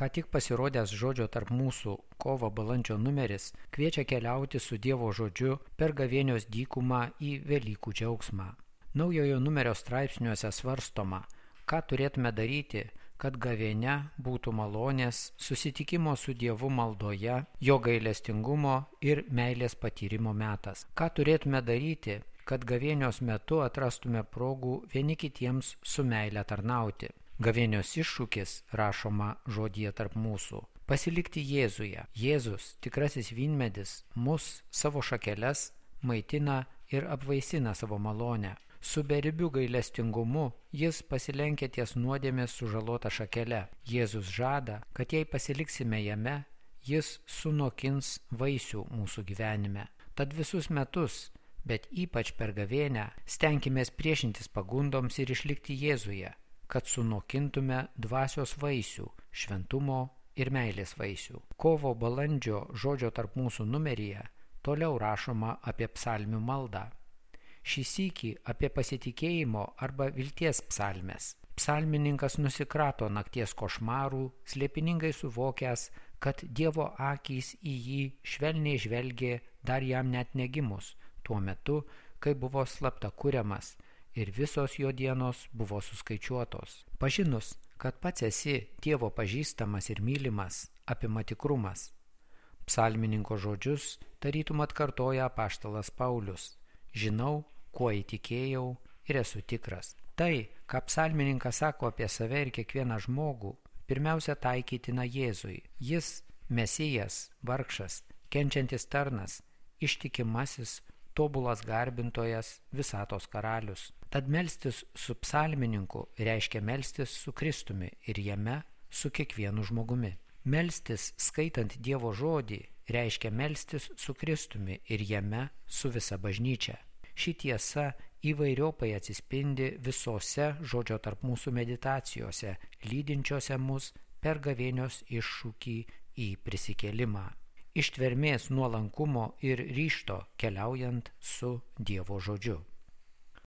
Ką tik pasirodęs žodžio tarp mūsų kovo balandžio numeris kviečia keliauti su Dievo žodžiu per gavėnios dykumą į Velykų džiaugsmą. Naujojo numerio straipsniuose svarstoma, ką turėtume daryti, kad gavėne būtų malonės, susitikimo su Dievu maldoje, jo gailestingumo ir meilės patyrimo metas. Ką turėtume daryti, kad gavėnios metu atrastume progų vieni kitiems su meile tarnauti. Gavėnios iššūkis rašoma žodėje tarp mūsų. Pasilikti Jėzuje. Jėzus, tikrasis vynmedis, mus savo šakeles maitina ir apvaisina savo malonę. Su beribiu gailestingumu jis pasilenkia ties nuodėmės sužalota šakele. Jėzus žada, kad jei pasiliksime jame, jis sunokins vaisių mūsų gyvenime. Tad visus metus, bet ypač per gavėnę, stenkime priešintis pagundoms ir išlikti Jėzuje kad sunokintume dvasios vaisių, šventumo ir meilės vaisių. Kovo balandžio žodžio tarp mūsų numeryje toliau rašoma apie psalmių maldą. Šį sykį apie pasitikėjimo arba vilties psalmes. Psalmininkas nusikrato nakties košmarų, slėpiningai suvokęs, kad Dievo akys į jį švelniai žvelgė dar jam net negimus, tuo metu, kai buvo slapta kuriamas ir visos jo dienos buvo suskaičiuotos. Pažinus, kad pats esi Dievo pažįstamas ir mylimas, apima tikrumas. Psalmininko žodžius tarytum atkartoja paštalas Paulius. Žinau, kuo įtikėjau ir esu tikras. Tai, ką psalmininkas sako apie save ir kiekvieną žmogų, pirmiausia taikytina Jėzui. Jis mesijas, vargšas, kenčiantis tarnas, ištikimasis, tobulas garbintojas, visatos karalius. Tad melstis su psalmininku reiškia melstis su Kristumi ir jame su kiekvienu žmogumi. Melstis skaitant Dievo žodį reiškia melstis su Kristumi ir jame su visa bažnyčia. Ši tiesa įvairiopai atsispindi visose žodžio tarp mūsų meditacijose, lydinčiose mus per gavėnios iššūkį į prisikėlimą ištvermės nuolankumo ir ryšto keliaujant su Dievo žodžiu.